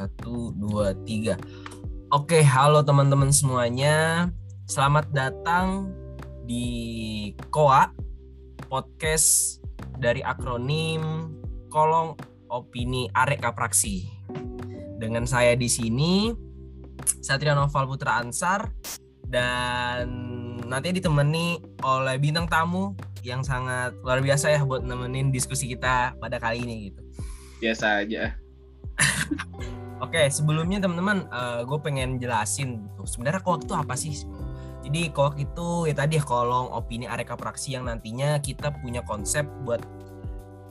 Satu, dua, tiga. Oke, halo teman-teman semuanya. Selamat datang di KOA, podcast dari akronim Kolong Opini Arek Kapraksi. Dengan saya di sini, Satria Noval Putra Ansar, dan nanti ditemani oleh bintang tamu yang sangat luar biasa ya buat nemenin diskusi kita pada kali ini gitu. Biasa aja. Oke, sebelumnya teman-teman, uh, gue pengen jelasin gitu. Sebenarnya koak itu apa sih? Jadi koak itu ya tadi ya kolong opini areka praksi yang nantinya kita punya konsep buat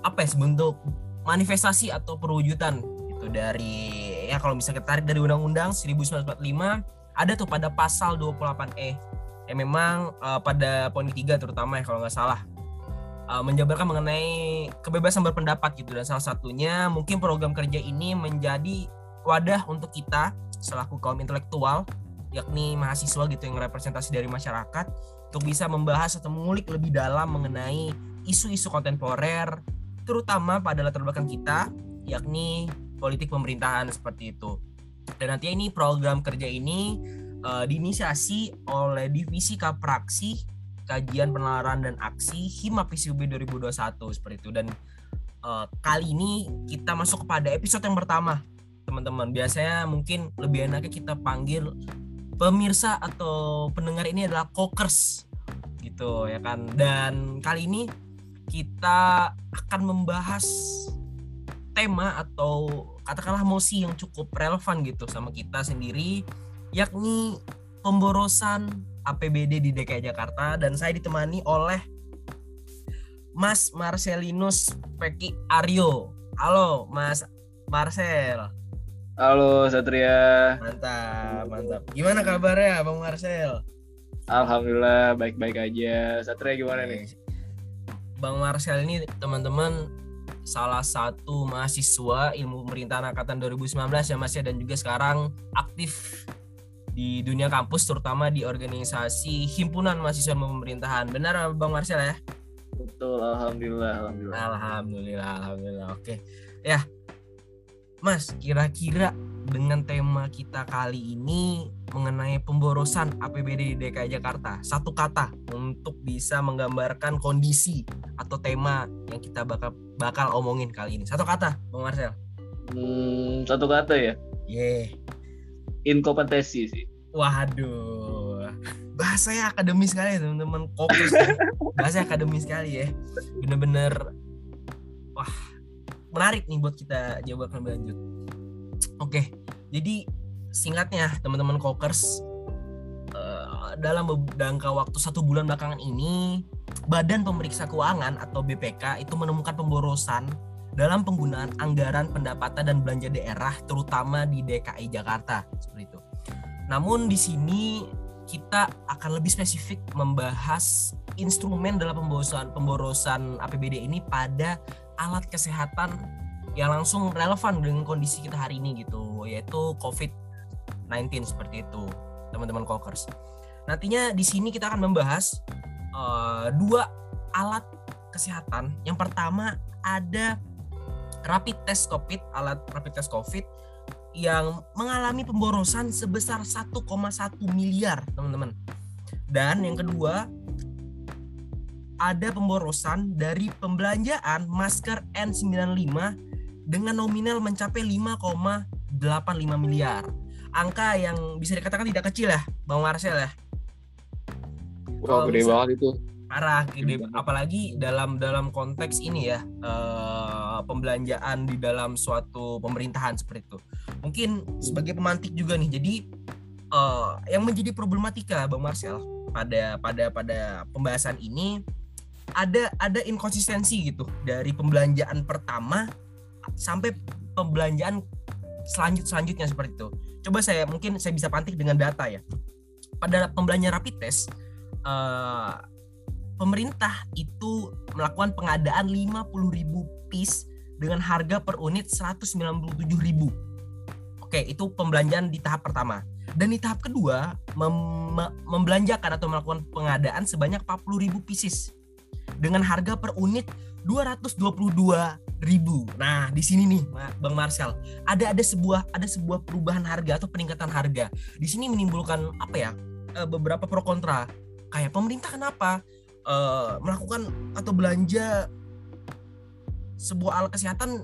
apa ya sebentuk manifestasi atau perwujudan itu dari ya kalau misalnya kita tarik dari undang-undang 1945 ada tuh pada pasal 28E yang memang uh, pada poin ketiga terutama ya kalau nggak salah uh, menjabarkan mengenai kebebasan berpendapat gitu dan salah satunya mungkin program kerja ini menjadi wadah untuk kita selaku kaum intelektual yakni mahasiswa gitu yang representasi dari masyarakat untuk bisa membahas atau mengulik lebih dalam mengenai isu-isu kontemporer terutama pada latar belakang kita yakni politik pemerintahan seperti itu. Dan nanti ini program kerja ini uh, diinisiasi oleh Divisi Kapraksi kajian penalaran dan aksi Hima PCUB 2021 seperti itu dan uh, kali ini kita masuk kepada episode yang pertama teman-teman biasanya mungkin lebih enaknya kita panggil pemirsa atau pendengar ini adalah kokers gitu ya kan dan kali ini kita akan membahas tema atau katakanlah mosi yang cukup relevan gitu sama kita sendiri yakni pemborosan APBD di DKI Jakarta dan saya ditemani oleh Mas Marcelinus Peki Aryo. Halo Mas Marcel. Halo Satria. Mantap, mantap. Gimana kabarnya Bang Marcel? Alhamdulillah baik-baik aja. Satria gimana nih? Bang Marcel ini teman-teman salah satu mahasiswa ilmu pemerintahan angkatan 2019 ya Mas ya dan juga sekarang aktif di dunia kampus terutama di organisasi himpunan mahasiswa pemerintahan benar bang Marcel ya betul alhamdulillah alhamdulillah alhamdulillah alhamdulillah oke ya Mas kira-kira dengan tema kita kali ini mengenai pemborosan APBD di DKI Jakarta satu kata untuk bisa menggambarkan kondisi atau tema yang kita bakal bakal omongin kali ini satu kata bang Marcel hmm, satu kata ya yeah inkompetensi sih. Waduh, bahasanya akademis sekali ya teman-teman. Fokus, bahasa akademis sekali ya. Bener-bener, menarik nih buat kita jawab lebih lanjut. Oke, jadi singkatnya teman-teman kokers uh, dalam jangka waktu satu bulan belakangan ini Badan Pemeriksa Keuangan atau BPK itu menemukan pemborosan dalam penggunaan anggaran pendapatan dan belanja daerah terutama di DKI Jakarta seperti itu. Namun di sini kita akan lebih spesifik membahas instrumen dalam pemborosan pemborosan APBD ini pada alat kesehatan yang langsung relevan dengan kondisi kita hari ini gitu yaitu COVID-19 seperti itu teman-teman kokers. Nantinya di sini kita akan membahas uh, dua alat kesehatan. Yang pertama ada rapid test COVID, alat rapid test COVID yang mengalami pemborosan sebesar 1,1 miliar, teman-teman. Dan yang kedua, ada pemborosan dari pembelanjaan masker N95 dengan nominal mencapai 5,85 miliar. Angka yang bisa dikatakan tidak kecil ya, Bang Marcel ya. Wah, gede banget itu. Parah gede. Apalagi dalam dalam konteks ini ya uh, pembelanjaan di dalam suatu pemerintahan seperti itu. Mungkin sebagai pemantik juga nih jadi uh, yang menjadi problematika bang Marcel pada pada pada pembahasan ini ada ada inkonsistensi gitu dari pembelanjaan pertama sampai pembelanjaan selanjut selanjutnya seperti itu coba saya mungkin saya bisa pantik dengan data ya pada pembelanjaan rapid test uh, pemerintah itu melakukan pengadaan 50.000 piece dengan harga per unit 197.000. Oke, itu pembelanjaan di tahap pertama. Dan di tahap kedua mem membelanjakan atau melakukan pengadaan sebanyak 40.000 pieces dengan harga per unit 222 ribu. Nah, di sini nih, Bang Marcel, ada ada sebuah ada sebuah perubahan harga atau peningkatan harga. Di sini menimbulkan apa ya? eh, beberapa pro kontra. Kayak pemerintah kenapa eh, melakukan atau belanja sebuah alat kesehatan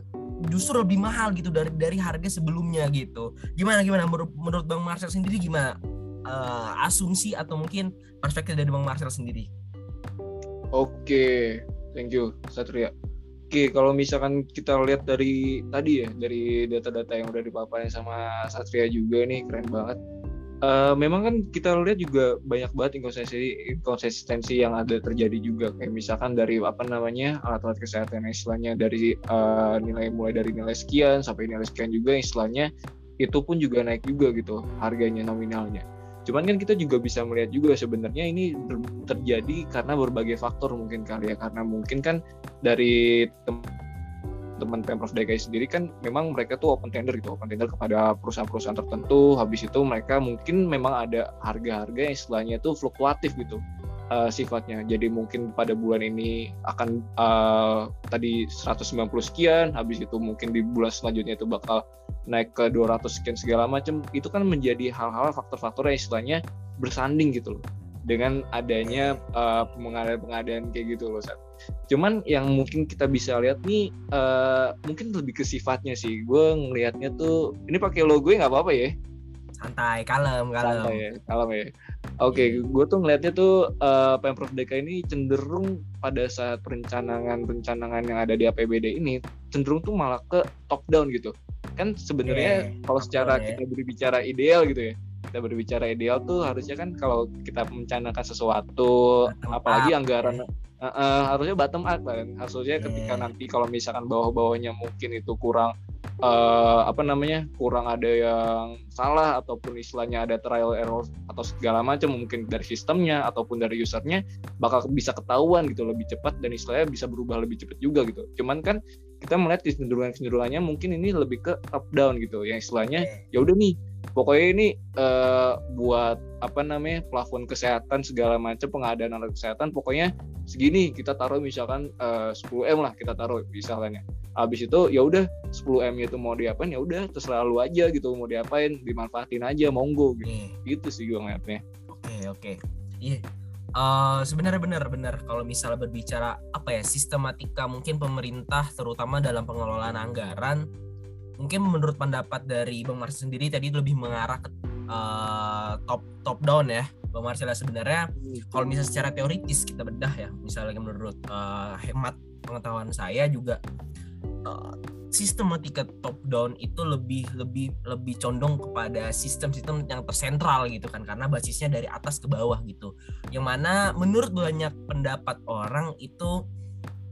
justru lebih mahal gitu dari dari harga sebelumnya gitu. Gimana gimana menurut, Bang Marcel sendiri gimana? Eh, asumsi atau mungkin perspektif dari Bang Marcel sendiri? Oke, thank you Satria. Oke, kalau misalkan kita lihat dari tadi ya, dari data-data yang udah dipaparin sama Satria juga nih, keren banget. Uh, memang kan kita lihat juga banyak banget inkonsistensi, inkonsistensi yang ada terjadi juga kayak misalkan dari apa namanya alat-alat kesehatan istilahnya dari uh, nilai mulai dari nilai sekian sampai nilai sekian juga istilahnya itu pun juga naik juga gitu harganya nominalnya cuman kan kita juga bisa melihat juga sebenarnya ini terjadi karena berbagai faktor mungkin kali ya. Karena mungkin kan dari teman pemprov DKI sendiri kan memang mereka tuh open tender gitu open tender kepada perusahaan-perusahaan tertentu. Habis itu mereka mungkin memang ada harga-harga yang istilahnya tuh fluktuatif gitu uh, sifatnya jadi mungkin pada bulan ini akan uh, tadi 190 sekian habis itu mungkin di bulan selanjutnya itu bakal naik ke 200 sekian segala macam itu kan menjadi hal-hal faktor-faktor yang istilahnya bersanding gitu loh dengan adanya uh, pengadaan-pengadaan kayak gitu loh Sat. Cuman yang mungkin kita bisa lihat nih uh, mungkin lebih ke sifatnya sih. Gue ngelihatnya tuh ini pakai logo nggak apa-apa ya? Santai, kalem, kalem. Santai ya, kalem ya. Oke, okay, gue tuh ngelihatnya tuh uh, pemprov DKI ini cenderung pada saat perencanaan-perencanaan yang ada di APBD ini cenderung tuh malah ke top down gitu. Kan sebenarnya yeah, kalau secara yeah. kita berbicara ideal gitu ya, kita berbicara ideal tuh harusnya kan kalau kita mencanakan sesuatu bottom apalagi up, anggaran ya. uh, uh, harusnya bottom up kan harusnya yeah. ketika nanti kalau misalkan bawah-bawahnya mungkin itu kurang uh, apa namanya kurang ada yang salah ataupun istilahnya ada trial error atau segala macam mungkin dari sistemnya ataupun dari usernya bakal bisa ketahuan gitu lebih cepat dan istilahnya bisa berubah lebih cepat juga gitu cuman kan kita melihat kecenderungan-kecenderungannya mungkin ini lebih ke top down gitu yang istilahnya ya udah nih pokoknya ini uh, buat apa namanya plafon kesehatan segala macam pengadaan alat kesehatan pokoknya segini kita taruh misalkan uh, 10 m lah kita taruh misalnya habis itu ya udah 10 m itu mau diapain ya udah terserah lu aja gitu mau diapain dimanfaatin aja monggo gitu yeah. gitu sih gue ngeliatnya oke okay, oke okay. iya yeah. Uh, sebenarnya benar-benar kalau misalnya berbicara apa ya sistematika mungkin pemerintah terutama dalam pengelolaan anggaran mungkin menurut pendapat dari Bang Marcel sendiri tadi lebih mengarah ke uh, top top down ya Bang Marcel. Sebenarnya kalau misalnya secara teoritis kita bedah ya misalnya menurut uh, hemat pengetahuan saya juga uh, sistematika top down itu lebih lebih lebih condong kepada sistem-sistem yang tersentral gitu kan karena basisnya dari atas ke bawah gitu. Yang mana menurut banyak pendapat orang itu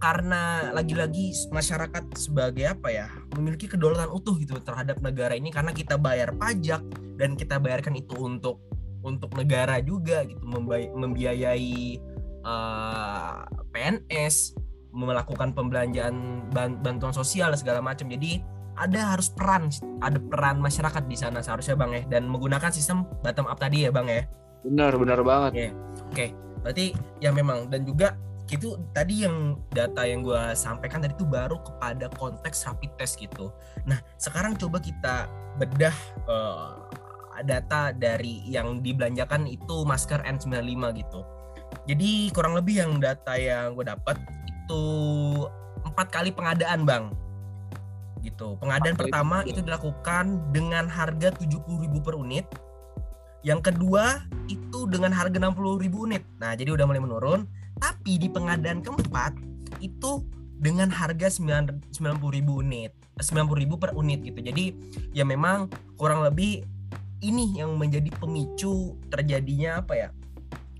karena lagi-lagi masyarakat sebagai apa ya memiliki kedaulatan utuh gitu terhadap negara ini karena kita bayar pajak dan kita bayarkan itu untuk untuk negara juga gitu membiayai uh, eh, PNS melakukan pembelanjaan bantuan sosial segala macam jadi ada harus peran ada peran masyarakat di sana seharusnya bang ya dan menggunakan sistem bottom up tadi ya bang ya benar benar banget ya oke okay. berarti ya memang dan juga itu tadi yang data yang gue sampaikan tadi itu baru kepada konteks rapid test gitu. Nah sekarang coba kita bedah uh, data dari yang dibelanjakan itu masker N95 gitu. Jadi kurang lebih yang data yang gue dapat itu empat kali pengadaan bang gitu. Pengadaan pertama itu dilakukan dengan harga 70.000 per unit. Yang kedua itu dengan harga 60.000 unit. Nah, jadi udah mulai menurun tapi di pengadaan keempat itu dengan harga 90 ribu unit 90 ribu per unit gitu jadi ya memang kurang lebih ini yang menjadi pemicu terjadinya apa ya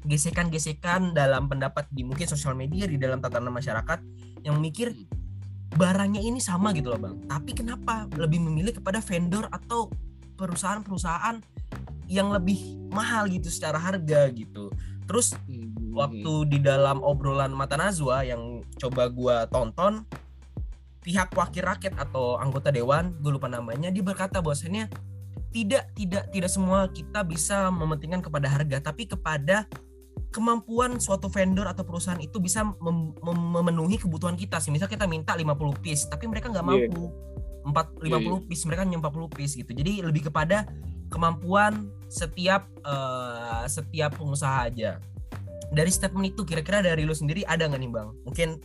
gesekan-gesekan dalam pendapat di mungkin sosial media di dalam tatanan masyarakat yang mikir barangnya ini sama gitu loh bang. Tapi kenapa lebih memilih kepada vendor atau perusahaan-perusahaan yang lebih mahal gitu secara harga gitu. Terus hmm waktu di dalam obrolan mata najwa yang coba gue tonton pihak wakil rakyat atau anggota dewan gue lupa namanya dia berkata bahwasanya tidak tidak tidak semua kita bisa mementingkan kepada harga tapi kepada kemampuan suatu vendor atau perusahaan itu bisa mem- mem- memenuhi kebutuhan kita sih. Misal kita minta 50 piece, tapi mereka nggak Iya. mampu. empat 50 piece, mereka hanya 40 piece gitu. Jadi lebih kepada kemampuan setiap eh, setiap pengusaha aja. Dari statement itu kira-kira dari lu sendiri ada nggak nih Bang? Mungkin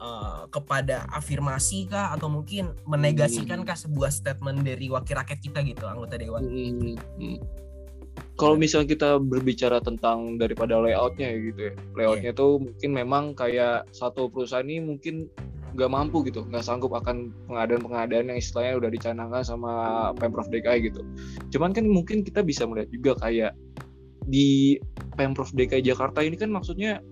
eh, kepada afirmasi kah atau mungkin menegasikan kah sebuah statement dari wakil rakyat kita gitu, anggota dewan? Hmm, hmm. Kalau misalnya kita berbicara tentang daripada layoutnya ya gitu ya, layoutnya tuh mungkin memang kayak satu perusahaan ini mungkin nggak mampu gitu, nggak sanggup akan pengadaan-pengadaan yang istilahnya udah dicanangkan sama pemprov DKI gitu. Cuman kan mungkin kita bisa melihat juga kayak di pemprov DKI Jakarta ini kan maksudnya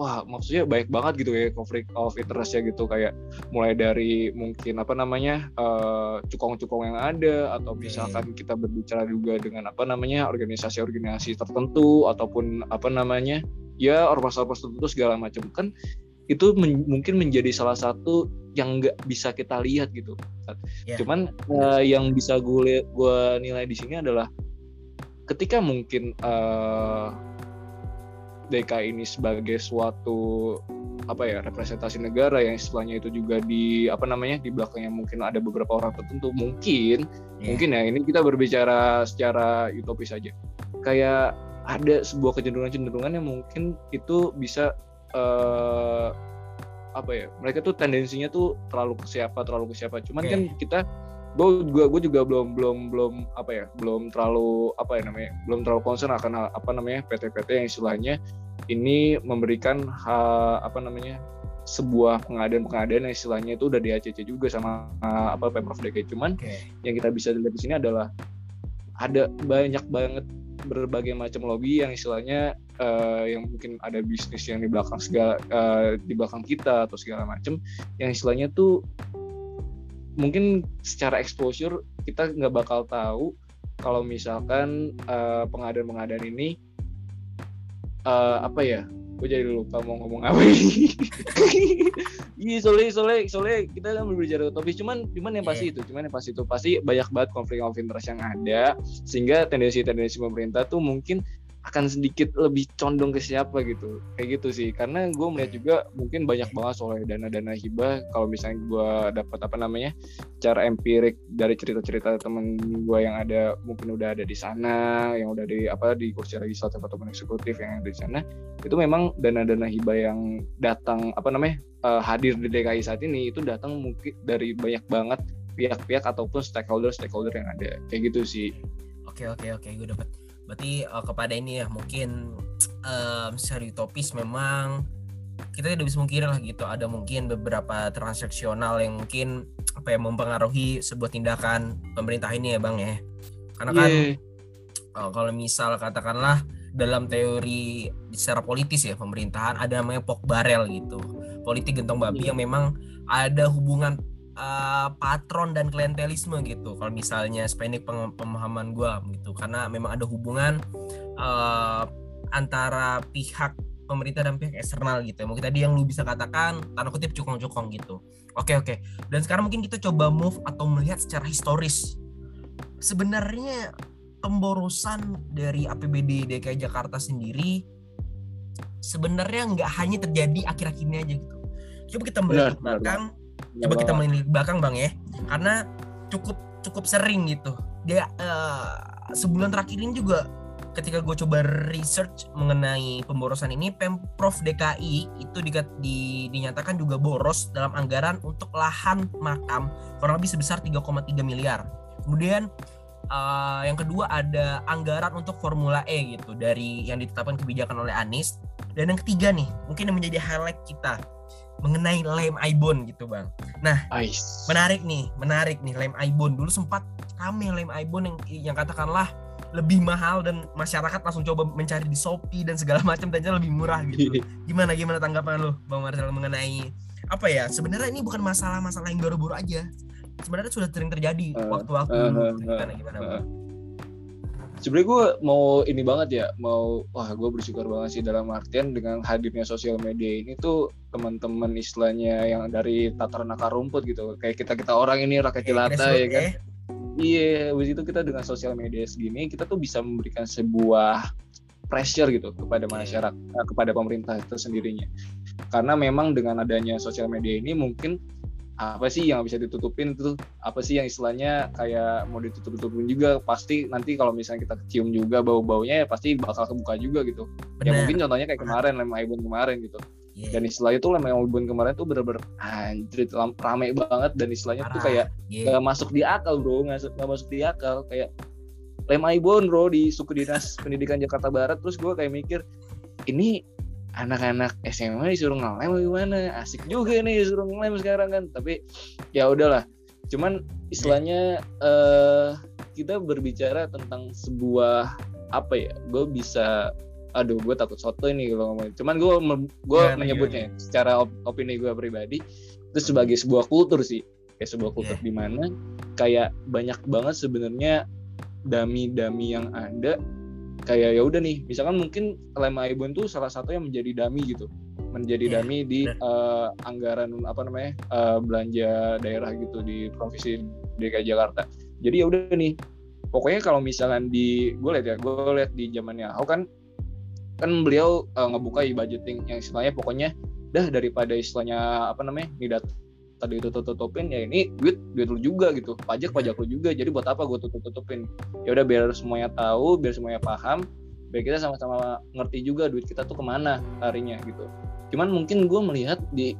wah maksudnya baik banget gitu ya konflik of interest ya gitu kayak mulai dari mungkin apa namanya eh, cukong-cukong yang ada atau misalkan kita berbicara juga dengan apa namanya organisasi-organisasi tertentu ataupun apa namanya ya ormas-ormas tertentu segala macam kan itu men- mungkin menjadi salah satu yang nggak bisa kita lihat gitu. Ya. Cuman eh, yang bisa gue gue nilai di sini adalah ketika mungkin eh, DKI ini sebagai suatu apa ya representasi negara yang istilahnya itu juga di apa namanya di belakangnya mungkin ada beberapa orang tertentu mungkin Iya. mungkin ya ini kita berbicara secara utopis aja kayak ada sebuah kecenderungan-kecenderungan yang mungkin itu bisa eh, apa ya mereka tuh tendensinya tuh terlalu ke siapa terlalu ke siapa cuman Oke. kan kita gue juga gue juga belum belum belum apa ya belum terlalu apa ya namanya belum terlalu concern akan apa namanya PT-PT yang istilahnya ini memberikan ha- apa namanya sebuah pengadaan-pengadaan yang istilahnya itu udah di ACC juga sama uh, apa pemprov DKI cuman Oke. yang kita bisa lihat di sini adalah ada banyak banget berbagai macam lobby yang istilahnya eh, yang mungkin ada bisnis yang di belakang segala eh, di belakang kita atau segala macam yang istilahnya tuh mungkin secara exposure kita nggak bakal tahu kalau misalkan eh, pengadaan-pengadaan ini eh, apa ya? Gue jadi lupa mau ngomong apa ini. Iya soalnya soalnya soalnya kita kan berbicara utopis cuman cuman yang pasti itu cuman yang pasti itu. Pasti banyak banget konflik of interest yang ada sehingga tendensi-tendensi pemerintah tuh mungkin akan sedikit lebih condong ke siapa gitu. Kayak gitu sih. Karena gue melihat juga mungkin banyak banget soal dana-dana hibah. Kalau misalnya gue dapat apa namanya cara empirik dari cerita-cerita temen gue yang ada mungkin udah ada di sana yang udah di apa di kursi legislatif ataupun eksekutif yang ada di sana itu memang dana-dana hibah yang datang apa namanya eh, hadir di DKI saat ini itu datang mungkin dari banyak banget pihak-pihak ataupun stakeholder-stakeholder yang ada. Kayak gitu sih. Oke oke oke. Gue dapat. Berarti eh, kepada ini ya mungkin em, secara utopis memang kita tidak bisa mungkin lah gitu ada mungkin beberapa transaksional yang mungkin apa ya mempengaruhi sebuah tindakan pemerintah ini ya bang ya. Karena kan Iya. eh, kalau misal katakanlah dalam teori secara politis ya pemerintahan ada namanya pok barel gitu politik gentong babi yang memang ada hubungan eh, patron dan klientelisme gitu. Kalau misalnya sependek peng- pemahaman gua gitu. Karena memang ada hubungan eh, antara pihak pemerintah dan pihak eksternal gitu. Mungkin tadi yang lu bisa katakan tanda kutip cukong-cukong gitu. Oke oke. Dan sekarang mungkin kita coba move atau melihat secara historis. Sebenarnya pemborosan dari APBD DKI Jakarta sendiri sebenarnya nggak hanya terjadi akhir-akhir ini aja gitu. Coba kita melihat belakang, coba kita banget. melihat belakang bang ya, karena cukup cukup sering gitu. Dia eh, sebulan terakhir ini juga ketika gue coba research mengenai pemborosan ini, pemprov DKI itu dikat- di- dinyatakan juga boros dalam anggaran untuk lahan makam kurang lebih sebesar 3,3 miliar. Kemudian eh, yang kedua ada anggaran untuk Formula E gitu dari yang ditetapkan kebijakan oleh Anies. Dan yang ketiga nih, mungkin yang menjadi highlight kita mengenai lem Aibon gitu bang. Ais. Menarik nih, menarik nih lem Aibon. Dulu sempat rame lem Aibon yang yang katakanlah lebih mahal dan masyarakat langsung coba mencari di Shopee dan segala macam dan lebih murah gitu. Gimana gimana tanggapan lu Bang Marcel mengenai apa ya? Sebenarnya ini bukan masalah-masalah yang baru-baru aja. Sebenarnya sudah sering terjadi Eh, waktu-waktu eh, dulu. eh, Gimana gimana Bang? Eh. Sebenarnya gue mau ini banget ya, mau wah gue bersyukur banget sih dalam artian dengan hadirnya sosial media ini tuh teman-teman istilahnya yang dari tataran akar rumput gitu, kayak kita kita orang ini rakyat jelata ya kan. ya. Iya, habis itu kita dengan sosial media segini kita tuh bisa memberikan sebuah pressure gitu kepada masyarakat uh, kepada pemerintah itu sendirinya karena memang dengan adanya sosial media ini mungkin apa sih yang bisa ditutupin itu apa sih yang istilahnya kayak mau ditutup-tutupin juga? Pasti nanti kalau misalnya kita kecium juga bau-baunya ya pasti bakal kebuka juga gitu. Bener. ya mungkin contohnya kayak kemarin lem ibon kemarin gitu. Yeah. dan istilahnya itu lem ibon kemarin tuh bener-bener anjir rame banget. Dan istilahnya Parah. tuh kayak yeah. gak masuk di akal bro. Gak, gak masuk di akal. Kayak lem ibon bro di suku dinas pendidikan Jakarta Barat. Terus gue kayak mikir ini anak-anak SMA disuruh ngelem gimana? Asik juga nih disuruh ngelem sekarang kan. Tapi ya udahlah. Cuman istilahnya uh, kita berbicara tentang sebuah apa ya gue bisa aduh gue takut soto ini kalau ngomong cuman gue gue yeah, menyebutnya yeah. secara op opini gue pribadi itu sebagai sebuah kultur sih. Kayak sebuah kultur yeah. di mana kayak banyak banget sebenarnya dami-dami yang ada kayak ya udah nih misalkan mungkin lema Ibon tuh salah satu yang menjadi dami gitu. Menjadi yeah, dami di uh, anggaran apa namanya uh, belanja daerah gitu di provinsi DKI Jakarta. Jadi ya udah nih pokoknya kalau misalkan di gue lihat ya gue lihat di zamannya Ahok kan kan beliau uh, ngebuka e-budgeting yang istilahnya pokoknya dah daripada istilahnya apa namanya nih tadi itu tutup tutupin ya ini duit duit lu juga gitu. Pajak pajak lu juga jadi buat apa gue tutup tutupin ya udah biar semuanya tahu biar semuanya paham biar kita sama-sama ngerti juga duit kita tuh ke mana harinya gitu. Cuman mungkin gue melihat di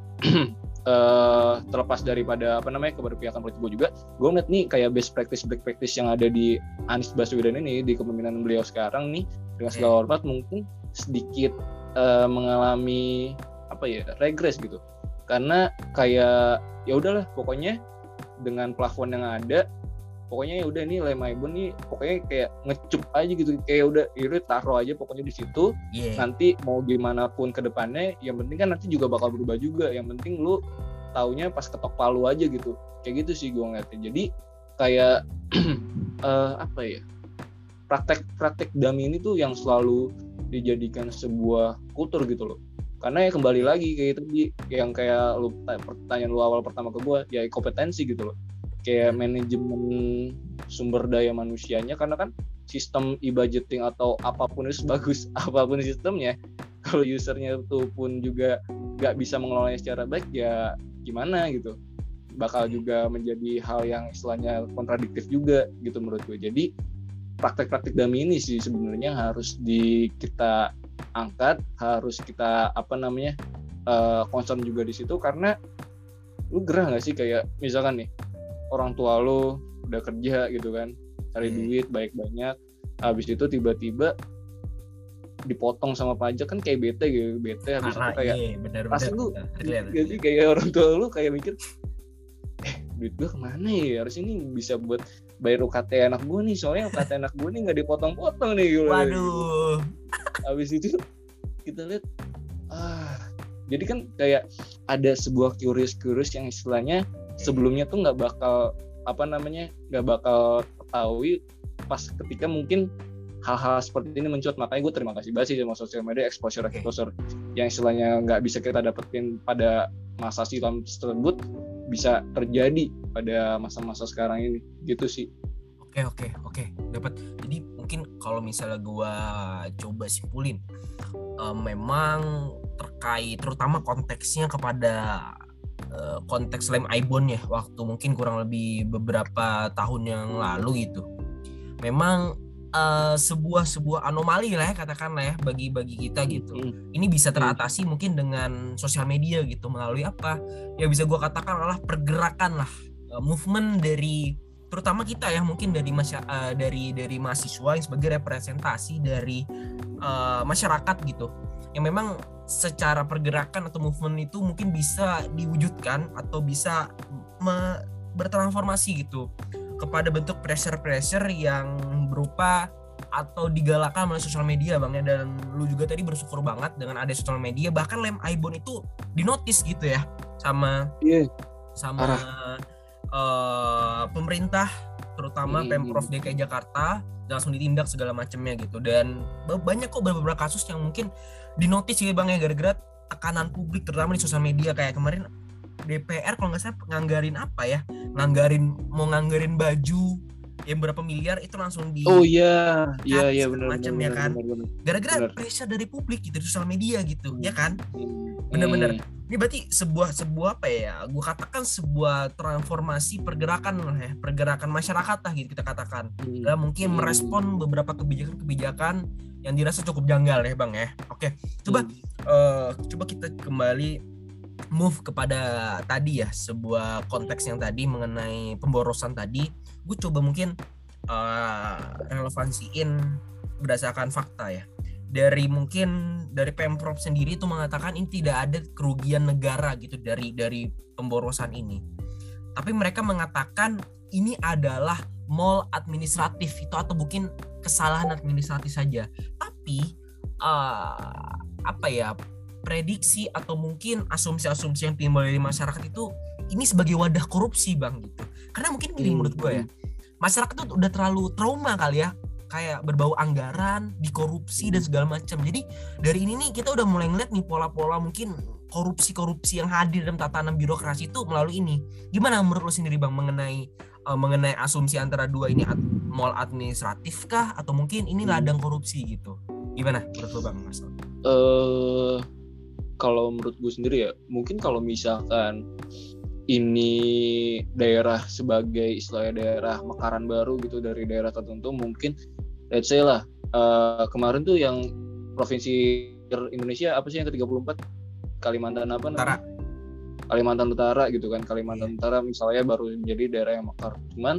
uh, terlepas daripada apa namanya keberpihakan politik gue juga gue ngeliat nih kayak best practice best practice yang ada di Anies Baswedan ini di kepemimpinan beliau sekarang nih dengan segala hormat mungkin sedikit uh, mengalami apa ya regres gitu karena kayak ya udahlah pokoknya dengan plafon yang ada pokoknya ya udah nih lema ibu nih pokoknya kayak ngecup aja gitu. Kayak udah ya udah taruh aja pokoknya di situ. Yeah. nanti mau gimana pun ke depannya yang penting kan nanti juga bakal berubah juga. Yang penting lu taunya pas ketok palu aja gitu. Kayak gitu sih gue ngeliatnya. Jadi kayak uh, apa ya praktek-praktek dami ini tuh yang selalu dijadikan sebuah kultur gitu loh karena ya kembali lagi kayak itu yang kayak lu pertanyaan lu awal pertama ke gue ya kompetensi gitu loh. Kayak manajemen sumber daya manusianya karena kan sistem e-budgeting atau apa pun itu bagus apa pun sistemnya kalau usernya itu pun juga nggak bisa mengelolanya secara baik ya gimana gitu. Bakal juga menjadi hal yang istilahnya kontradiktif juga gitu menurut gue jadi praktek-praktek dami ini sih sebenarnya harus di kita angkat harus kita apa namanya uh, concern juga di situ karena lu gerah nggak sih kayak misalkan nih orang tua lu udah kerja gitu kan cari hmm. duit baik banyak habis itu tiba-tiba dipotong sama pajak kan kayak bete gitu bete habis itu kayak iya, bener, pasti lu jadi kayak orang tua lu kayak mikir eh duit gua ke mana ya harus ini bisa buat bayar UKT anak gue nih soalnya UKT anak gue nih nggak dipotong-potong nih gitu. Waduh. Habis itu kita lihat ah jadi kan kayak ada sebuah curious-curious yang istilahnya sebelumnya tuh nggak bakal apa namanya nggak bakal ketahui pas ketika mungkin hal-hal seperti ini mencuat makanya gue terima kasih banget sih sama sosial media exposure exposure yang istilahnya nggak bisa kita dapetin pada masa silam tersebut bisa terjadi pada masa-masa sekarang ini. Gitu sih. Oke oke oke. Dapat kalau misalnya gua coba simpulin uh, memang terkait terutama konteksnya kepada uh, konteks lem ibon ya waktu mungkin kurang lebih beberapa tahun yang lalu gitu memang uh, sebuah sebuah anomali lah ya katakanlah ya bagi bagi kita gitu. Ini bisa teratasi mungkin dengan sosial media gitu melalui apa? Ya bisa gue katakan adalah pergerakan lah, uh, movement dari terutama kita ya mungkin dari masya, uh, dari dari mahasiswa yang sebagai representasi dari uh, masyarakat gitu. Yang memang secara pergerakan atau movement itu mungkin bisa diwujudkan atau bisa me bertransformasi gitu kepada bentuk pressure-pressure yang berupa atau digalakan melalui sosial media bang ya dan lu juga tadi bersyukur banget dengan ada sosial media bahkan lem ibon itu dinotis gitu ya sama yeah. sama uh, pemerintah terutama yeah. pemprov DKI Jakarta langsung ditindak segala macamnya gitu. Dan banyak kok beberapa kasus yang mungkin dinotis ya bang ya gara-gara tekanan publik terutama di sosial media. Kayak kemarin DPR kalau nggak salah nganggarin apa ya? Nganggarin mau nganggarin baju yang berapa miliar itu langsung di oh iya iya iya benar macam, ya kan? gara-gara pressure dari publik gitu di sosial media gitu Hmm. ya kan Hmm. Bener-bener. ini berarti sebuah sebuah apa ya gue katakan sebuah transformasi pergerakan lah ya pergerakan masyarakat lah gitu kita katakan Hmm. mungkin Hmm. merespon beberapa kebijakan-kebijakan yang dirasa cukup janggal ya bang ya oke coba Hmm. eh, coba kita kembali move kepada tadi ya sebuah konteks yang tadi mengenai pemborosan tadi gue coba mungkin eh, relevansiin berdasarkan fakta ya. Dari mungkin dari pemprov sendiri itu mengatakan ini tidak ada kerugian negara gitu dari dari pemborosan ini. Tapi mereka mengatakan ini adalah mall administratif itu atau mungkin kesalahan administratif saja. Tapi eh, apa ya prediksi atau mungkin asumsi-asumsi yang timbul dari masyarakat itu ini sebagai wadah korupsi bang gitu. Karena mungkin gini Hmm. menurut gue ya masyarakat tuh udah terlalu trauma kali ya kayak berbau anggaran dikorupsi dan segala macam. Jadi dari ini nih kita udah mulai ngeliat nih pola-pola mungkin korupsi-korupsi yang hadir dalam tatanan birokrasi itu melalui ini. Gimana menurut lo sendiri bang mengenai eh, mengenai asumsi antara dua ini ad- mall administratif kah? Atau mungkin ini Hmm. ladang korupsi gitu? Gimana menurut lo bang mas? Eh kalau menurut gue sendiri ya mungkin kalau misalkan ini daerah sebagai istilahnya daerah mekaran baru gitu dari daerah tertentu mungkin let's say lah eh, kemarin tuh yang provinsi Indonesia apa sih yang ke-34 Kalimantan apa Utara. namanya? Kalimantan Utara gitu kan Kalimantan Utara misalnya baru menjadi daerah yang mekar cuman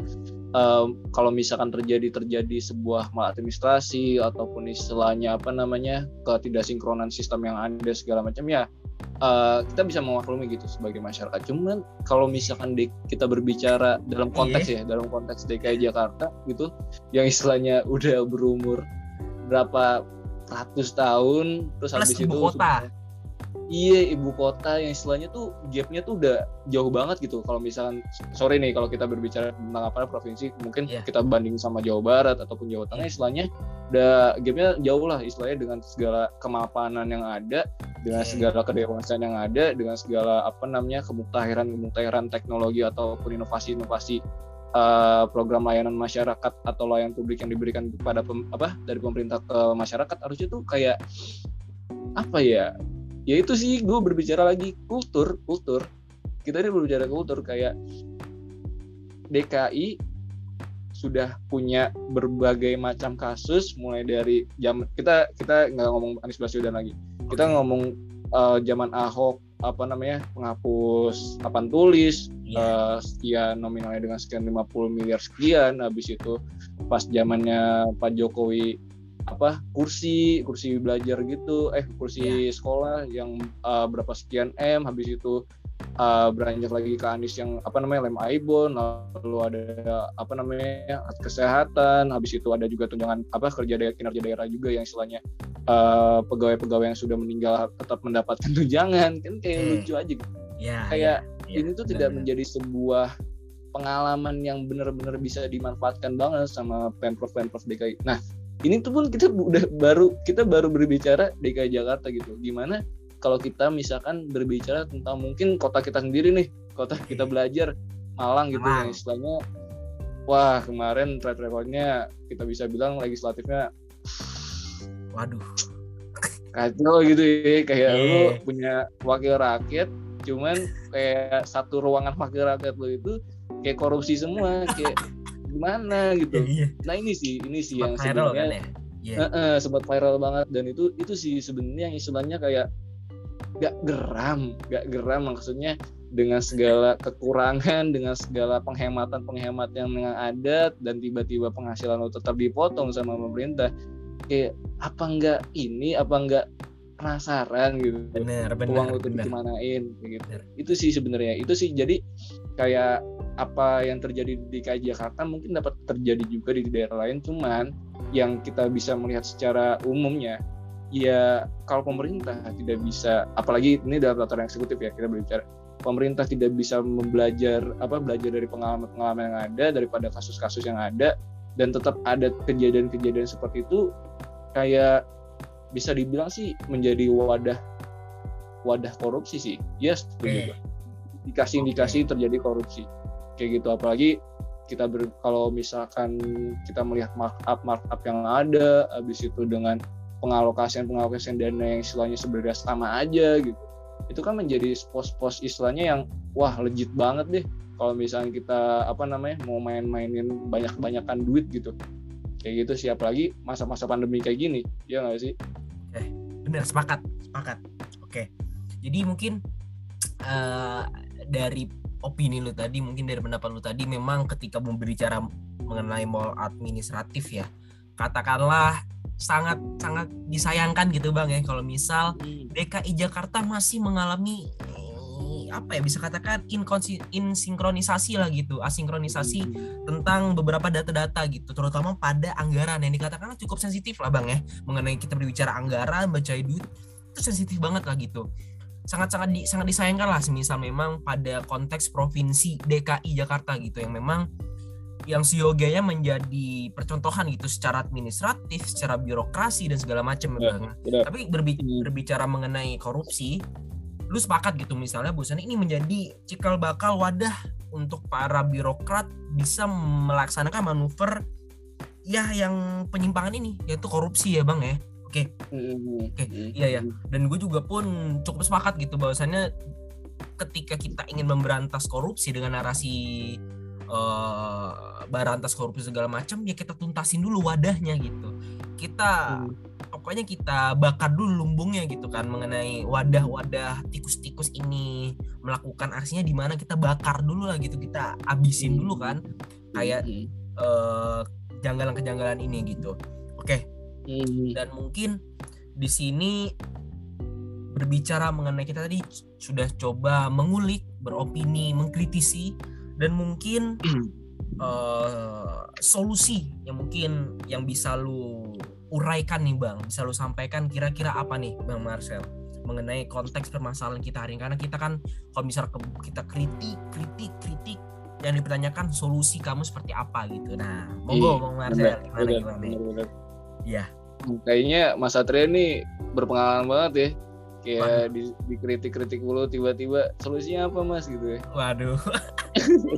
em, kalau misalkan terjadi terjadi sebuah maladministrasi ataupun istilahnya apa namanya ketidaksinkronan sistem yang ada segala macam ya eh, kita bisa memaklumi gitu sebagai masyarakat cuman kalau misalkan di- kita berbicara dalam konteks ya dalam konteks DKI Jakarta gitu yang istilahnya udah berumur berapa ratus tahun terus Plus habis itu kota. sudah- Iya ibu kota yang istilahnya tuh gapnya tuh udah jauh banget gitu. Kalau misalkan sorry nih kalau kita berbicara tentang apa provinsi mungkin Iya. kita banding sama Jawa Barat ataupun Jawa Tengah istilahnya udah gapnya jauh lah istilahnya dengan segala kemapanan yang ada, dengan Iya. segala kedewasaan yang ada, dengan segala apa namanya kemuktahiran kemuktahiran teknologi ataupun inovasi-inovasi eh, program layanan masyarakat atau layanan publik yang diberikan kepada pem- apa dari pemerintah ke masyarakat harusnya tuh kayak apa ya ya itu sih gue berbicara lagi kultur kultur. Kita ini berbicara kultur kayak DKI sudah punya berbagai macam kasus mulai dari jam kita kita nggak ngomong Anies Baswedan lagi. Kita ngomong eh, zaman Ahok apa namanya penghapus papan tulis Iya. eh, sekian nominalnya dengan sekian 50 miliar sekian habis itu pas zamannya Pak Jokowi apa kursi kursi belajar gitu eh kursi sekolah yang uh, berapa sekian m habis itu uh, beranjak lagi ke Anies yang apa namanya lem Aibon lalu ada apa namanya kesehatan habis itu ada juga tunjangan apa kerja daerah kinerja daerah juga yang istilahnya uh, pegawai-pegawai yang sudah meninggal tetap mendapatkan tunjangan kan kayak Hmm. lucu aja gitu. ya kayak ya, ini tuh tidak benar-benar. menjadi sebuah pengalaman yang benar-benar bisa dimanfaatkan banget sama pemprov pemprov DKI. Nah ini tuh pun kita udah baru kita baru berbicara DKI Jakarta gitu. Gimana kalau kita misalkan berbicara tentang mungkin kota kita sendiri nih, kota kita belajar Malang gitu Malang. yang istilahnya wah kemarin track recordnya kita bisa bilang legislatifnya waduh kacau gitu ya kayak Iya. lu punya wakil rakyat cuman kayak satu ruangan wakil rakyat lu itu kayak korupsi semua kayak gimana gitu. Iya nah ini sih ini sih yang viral kan ya? Iya. eh, eh, sempat viral banget dan itu itu sih sebenarnya yang istilahnya kayak gak geram gak geram maksudnya dengan segala kekurangan dengan segala penghematan penghematan yang ada dan tiba-tiba penghasilan lo tetap dipotong sama pemerintah kayak apa enggak ini apa enggak penasaran gitu. Bener uang bener itu bener dikemanain kayak gitu. Bener. itu sih sebenarnya itu sih jadi kayak apa yang terjadi di DKI Jakarta mungkin dapat terjadi juga di daerah lain cuman yang kita bisa melihat secara umumnya ya kalau pemerintah tidak bisa apalagi ini dalam tataran eksekutif ya kita berbicara pemerintah tidak bisa membelajar apa belajar dari pengalaman-pengalaman yang ada daripada kasus-kasus yang ada dan tetap ada kejadian-kejadian seperti itu kayak bisa dibilang sih menjadi wadah wadah korupsi sih. Yes Oke. indikasi-indikasi terjadi korupsi kayak gitu. Apalagi kita ber, kalau misalkan kita melihat markup markup yang ada habis itu dengan pengalokasian pengalokasian dana yang istilahnya sebenarnya sama aja gitu. Itu kan menjadi pos-pos istilahnya yang wah legit banget deh. Kalau misalnya kita apa namanya mau main-mainin banyak-banyakan duit gitu. Kayak gitu siap lagi masa-masa pandemi kayak gini. Ya nggak sih? Eh bener. Sepakat sepakat. Oke. Jadi mungkin uh, dari opini lu tadi mungkin dari pendapat lu tadi memang ketika berbicara mengenai mall administratif ya katakanlah sangat sangat disayangkan gitu bang ya. Kalau misal hmm. DKI Jakarta masih mengalami eh, apa ya bisa katakan insinkronisasi lah gitu asinkronisasi tentang beberapa data-data gitu terutama pada anggaran yang dikatakan cukup sensitif lah bang ya. Mengenai kita berbicara anggaran baca duit itu sensitif banget lah gitu sangat-sangat di, sangat disayangkan lah semisal memang pada konteks provinsi DKI Jakarta gitu yang memang yang sioganya menjadi percontohan gitu secara administratif, secara birokrasi dan segala macam ya, ya. Tapi berbicara, hmm. berbicara mengenai korupsi, lu sepakat gitu misalnya Busan ini menjadi cikal bakal wadah untuk para birokrat bisa melaksanakan manuver ya yang penyimpangan ini yaitu korupsi ya Bang ya. Oke. Mm-hmm. Oke. Mm-hmm. Iya ya. Dan gue juga pun cukup sepakat gitu bahwasannya ketika kita ingin memberantas korupsi dengan narasi uh, berantas korupsi segala macam ya kita tuntasin dulu wadahnya gitu. Kita mm. pokoknya kita bakar dulu lumbungnya gitu kan mengenai wadah-wadah tikus-tikus ini melakukan aksinya di mana kita bakar dulu lah gitu kita abisin dulu kan kayak uh, janggalan-kejanggalan ini gitu. Oke, hmm. dan mungkin di sini berbicara mengenai kita tadi sudah coba mengulik, beropini, mengkritisi dan mungkin uh, solusi yang mungkin yang bisa lu uraikan nih bang, bisa lu sampaikan kira-kira apa nih bang Marcel mengenai konteks permasalahan kita hari ini karena kita kan kalau misalnya kita kritik, kritik, kritik yang dipertanyakan solusi kamu seperti apa gitu. Nah, monggo bang Marcel gimana gimana? Ya. Kayaknya Mas Satria ini berpengalaman banget ya. Kayak di, dikritik-kritik mulu tiba-tiba solusinya apa Mas gitu ya. Waduh.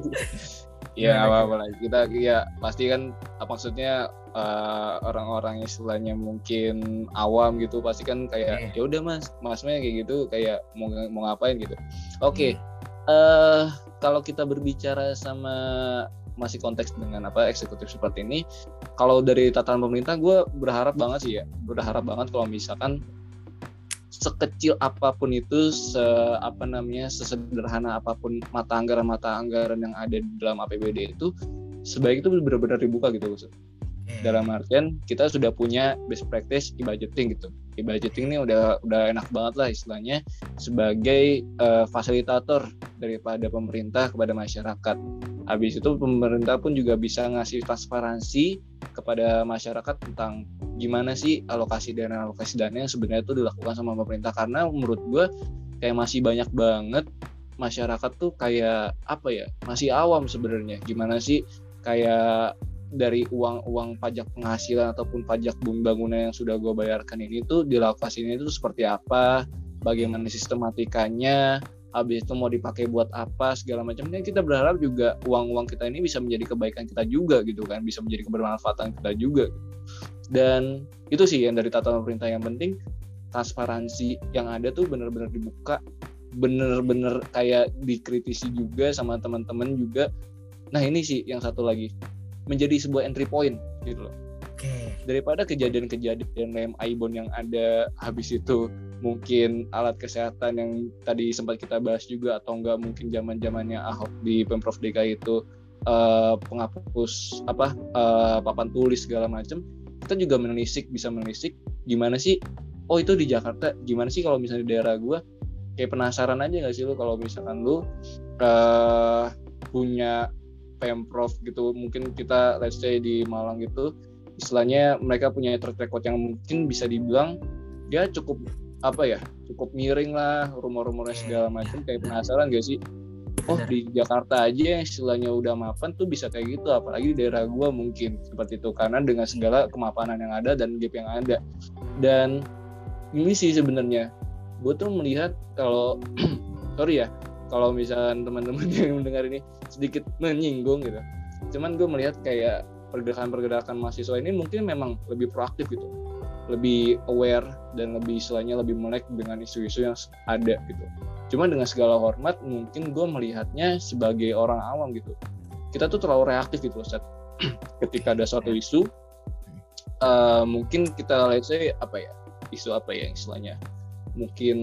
ya apa-apa lah. Kita ya pasti kan maksudnya uh, orang-orang istilahnya mungkin awam gitu pasti kan kayak yeah. ya udah Mas, Masnya kayak gitu kayak mau mau ngapain gitu. Oke. Okay. Hmm. Uh, kalau kita berbicara sama masih konteks dengan apa eksekutif seperti ini kalau dari tatanan pemerintah gue berharap banget sih ya berharap banget kalau misalkan sekecil apa pun itu se apa namanya sesederhana apa pun mata anggaran mata anggaran yang ada di dalam APBD itu sebaik itu benar-benar dibuka gitu Gus. Dalam artian kita sudah punya best practice e-budgeting gitu. E-budgeting ini udah udah enak banget lah istilahnya sebagai uh, fasilitator daripada pemerintah kepada masyarakat Habis itu pemerintah pun juga bisa ngasih transparansi kepada masyarakat tentang gimana sih alokasi dana alokasi dana yang sebenarnya itu dilakukan sama pemerintah karena menurut gue kayak masih banyak banget masyarakat tuh kayak apa ya masih awam sebenarnya gimana sih kayak dari uang-uang pajak penghasilan ataupun pajak bangunan yang sudah gue bayarkan ini tuh dilokasinya itu seperti apa bagaimana sistematikanya habis itu mau dipakai buat apa segala macamnya kita berharap juga uang-uang kita ini bisa menjadi kebaikan kita juga gitu kan bisa menjadi kebermanfaatan kita juga dan itu sih yang dari tatanan pemerintah. Yang penting transparansi yang ada tuh benar-benar dibuka bener-bener kayak dikritisi juga sama teman-teman juga. Nah ini sih yang satu lagi menjadi sebuah entry point gitu loh. Daripada kejadian-kejadian lem Aibon yang ada habis itu mungkin alat kesehatan yang tadi sempat kita bahas juga atau enggak mungkin zaman zamannya Ahok di pemprov DKI itu uh, penghapus apa uh, papan tulis segala macam kita juga menelisik bisa menelisik gimana sih oh itu di Jakarta gimana sih kalau misalnya di daerah gue kayak penasaran aja nggak sih lu kalau misalkan lu uh, punya pemprov gitu. Mungkin kita let's say di Malang gitu istilahnya mereka punya track record yang mungkin bisa dibilang dia cukup apa ya cukup miring lah rumor-rumornya segala macam kayak penasaran gak sih? Oh di Jakarta aja istilahnya udah mapan tuh bisa kayak gitu. Apalagi di daerah gua mungkin seperti itu. Karena dengan segala kemapanan yang ada dan gap yang ada. Dan ini sih sebenarnya gue tuh melihat kalau sorry ya kalau misalnya teman-teman yang mendengar ini sedikit menyinggung gitu. Cuman gue melihat kayak pergerakan-pergerakan mahasiswa ini mungkin memang lebih proaktif gitu. Lebih aware dan lebih istilahnya lebih melek dengan isu-isu yang ada gitu. Cuman dengan segala hormat mungkin gue melihatnya sebagai orang awam gitu. Kita tuh terlalu reaktif gitu saat ketika ada suatu isu uh, mungkin kita lihat saya apa ya isu apa ya istilahnya mungkin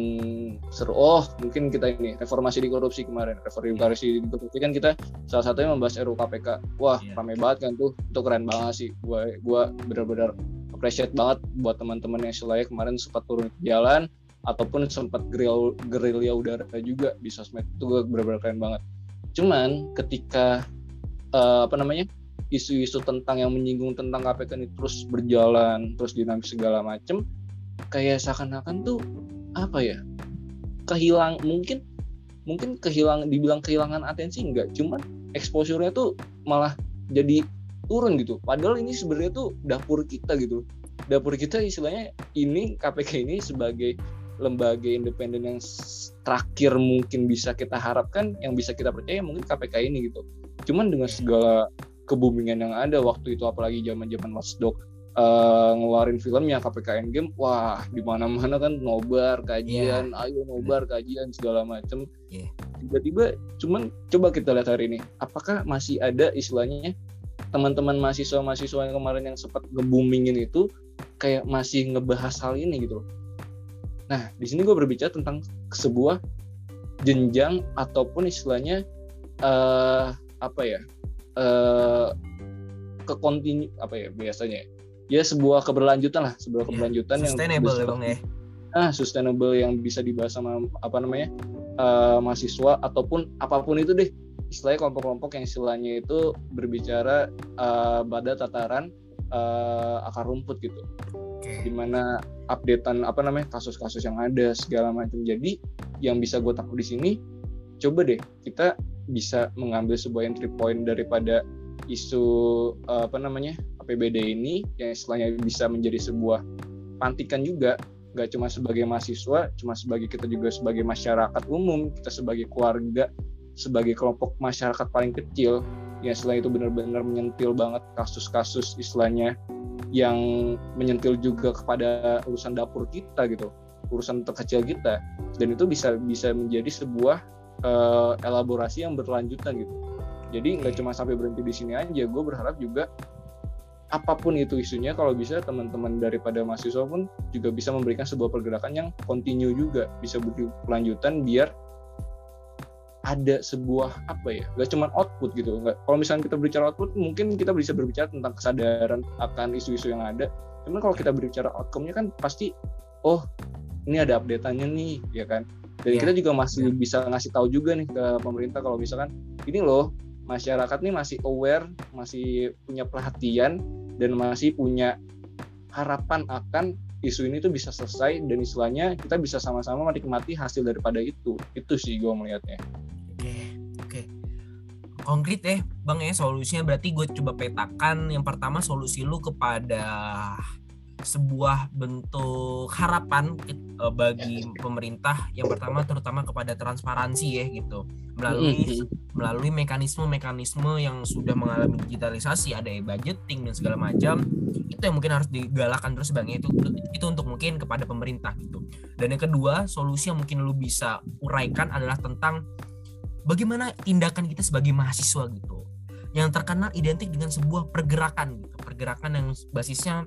seru. Oh mungkin kita ini reformasi di korupsi kemarin reformasi di korupsi. Kan kita salah satunya membahas RUU KPK. Wah yeah. ramai banget kan tuh. Itu keren banget sih. Gua gua benar-benar appreciate banget buat teman-teman yang selain kemarin sempat turun ke jalan ataupun sempat geril gerilya udara juga di sosmed. Itu gue benar-benar keren banget. Cuman ketika uh, apa namanya isu-isu tentang yang menyinggung tentang KPK ini terus berjalan terus dinamis segala macem kayak seakan-akan tuh apa ya kehilang mungkin mungkin kehilang dibilang kehilangan atensi enggak cuman exposure-nya tuh malah jadi turun gitu. Padahal ini sebenarnya tuh dapur kita gitu. Dapur kita istilahnya ini KPK ini sebagai lembaga independen yang terakhir mungkin bisa kita harapkan, yang bisa kita percaya mungkin KPK ini gitu. Cuman dengan segala kebumingan yang ada waktu itu apalagi zaman-zaman Watchdog uh, ngeluarin filmnya KPK Endgame, wah di mana-mana kan nobar kajian, yeah. ayo nobar kajian segala macem. Yeah. Tiba-tiba, cuman coba kita lihat hari ini, apakah masih ada istilahnya teman-teman mahasiswa-mahasiswa yang kemarin yang sempat nge-boomingin itu kayak masih ngebahas hal ini gitu Nah, di sini gue berbicara tentang sebuah jenjang ataupun istilahnya uh, apa ya? Uh, ke kontinu apa ya biasanya? Ya sebuah keberlanjutan lah, sebuah yeah, keberlanjutan yang sustainable ya, Bang ya. Ah, sustainable yang bisa dibahas sama apa namanya? Uh, mahasiswa ataupun apa pun itu deh istilahnya kelompok-kelompok yang istilahnya itu berbicara uh, pada tataran uh, akar rumput gitu okay. di mana updatean apa namanya kasus-kasus yang ada segala macam jadi yang bisa gue takut di sini coba deh kita bisa mengambil sebuah entry point daripada isu uh, apa namanya APBD ini yang istilahnya bisa menjadi sebuah pantikan juga nggak cuma sebagai mahasiswa cuma sebagai kita juga sebagai masyarakat umum kita sebagai keluarga sebagai kelompok masyarakat paling kecil yang setelah itu benar-benar menyentil banget kasus-kasus istilahnya yang menyentil juga kepada urusan dapur kita gitu urusan terkecil kita. Dan itu bisa bisa menjadi sebuah uh, elaborasi yang berlanjutan gitu. Jadi nggak cuma sampai berhenti di sini aja gue berharap juga apa pun itu isunya kalau bisa teman-teman daripada mahasiswa pun juga bisa memberikan sebuah pergerakan yang kontinu juga bisa berkelanjutan biar ada sebuah apa ya gak cuma output gitu nggak kalau misalnya kita berbicara output mungkin kita bisa berbicara tentang kesadaran akan isu-isu yang ada cuman kalau kita berbicara outcome-nya kan pasti oh ini ada update-annya nih ya kan dan yeah. kita juga masih yeah. bisa ngasih tahu juga nih ke pemerintah kalau misalkan ini loh masyarakat nih masih aware masih punya perhatian dan masih punya harapan akan isu ini tuh bisa selesai dan istilahnya kita bisa sama-sama menikmati hasil daripada itu. Itu sih gue melihatnya oke oke. Konkret ya bang ya solusinya. Berarti gue coba petakan. Yang pertama solusi lu kepada sebuah bentuk harapan uh, bagi pemerintah. Yang pertama terutama kepada transparansi ya gitu. Melalui melalui mekanisme-mekanisme yang sudah mengalami digitalisasi ada e-budgeting dan segala macam itu yang mungkin harus digalakan terus bang itu itu untuk mungkin kepada pemerintah gitu. Dan yang kedua solusi yang mungkin lu bisa uraikan adalah tentang bagaimana tindakan kita sebagai mahasiswa gitu. Yang terkenal identik dengan sebuah pergerakan gitu. Pergerakan yang basisnya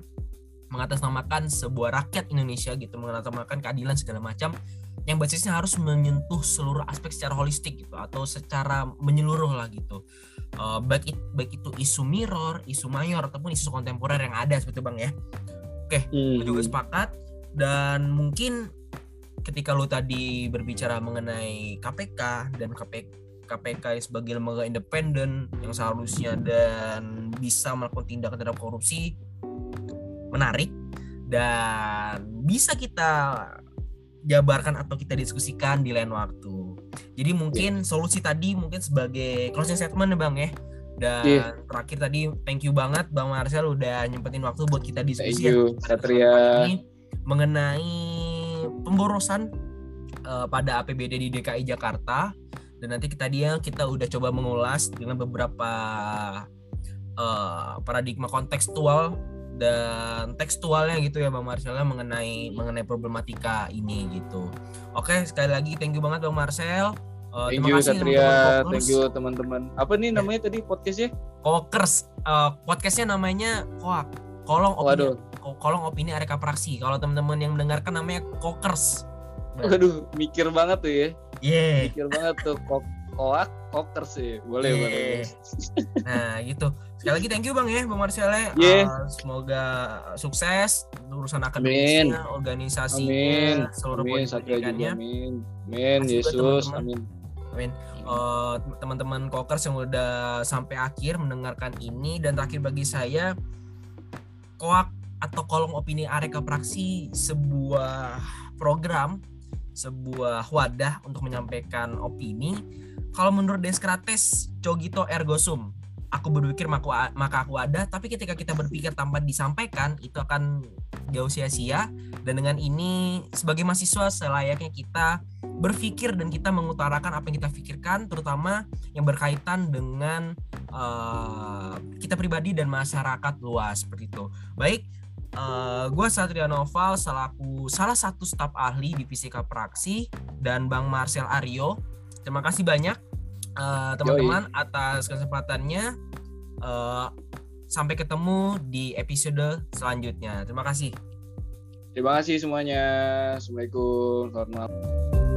mengatasnamakan sebuah rakyat Indonesia gitu mengatasnamakan keadilan segala macam yang basisnya harus menyentuh seluruh aspek secara holistik gitu atau secara menyeluruh lah gitu uh, baik it, baik itu isu mirror isu mayor ataupun isu kontemporer yang ada seperti bang ya oke hmm. juga sepakat dan mungkin ketika lo tadi berbicara mengenai KPK dan KPK KPK sebagai lembaga independen yang seharusnya dan bisa melakukan tindakan terhadap korupsi menarik dan bisa kita jabarkan atau kita diskusikan di lain waktu. Jadi mungkin yeah. solusi tadi mungkin sebagai closing statement ya Bang ya. Dan yeah. terakhir tadi thank you banget Bang Marcel udah nyempetin waktu buat kita diskusi thank you, Satria. ini mengenai pemborosan uh, pada APBD di DKI Jakarta dan nanti kita dia kita udah coba mengulas dengan beberapa uh, paradigma kontekstual dan tekstualnya gitu ya Bang Marcel ya, mengenai mengenai problematika ini gitu. Oke, sekali lagi thank you banget Bang Marcel. Uh, thank you Satria, thank you teman-teman. Apa nih namanya tadi podcastnya? Kokers. Uh, podcastnya namanya Koak. Kolong opini. Waduh. Kolong opini Areka Praksi. Kalau teman-teman yang mendengarkan namanya Kokers. Waduh, mikir banget tuh ya. Yeah. Mikir banget tuh kok koak koker sih boleh yeah. boleh nah gitu sekali lagi thank you bang ya bang Marcel ya yeah. uh, semoga sukses urusan akademisnya amin. organisasinya amin. seluruh amin. pendidikannya amin amin Yesus amin amin uh, teman-teman kokers yang udah sampai akhir mendengarkan ini dan terakhir bagi saya koak atau kolom opini Areka Praksi sebuah program sebuah wadah untuk menyampaikan opini kalau menurut Descartes, cogito ergo sum. Aku berpikir maka aku ada, tapi ketika kita berpikir tanpa disampaikan, itu akan jauh sia-sia. Dan dengan ini, sebagai mahasiswa, selayaknya kita berpikir dan kita mengutarakan apa yang kita pikirkan, terutama yang berkaitan dengan uh, kita pribadi dan masyarakat luas seperti itu. Baik, uh, gue Satria Noval selaku salah satu staf ahli di Fisika Praksi dan Bang Marcel Aryo Terima kasih banyak uh, teman-teman atas kesempatannya. Uh, sampai ketemu di episode selanjutnya. Terima kasih. Terima kasih semuanya. Assalamualaikum. Selamat malam.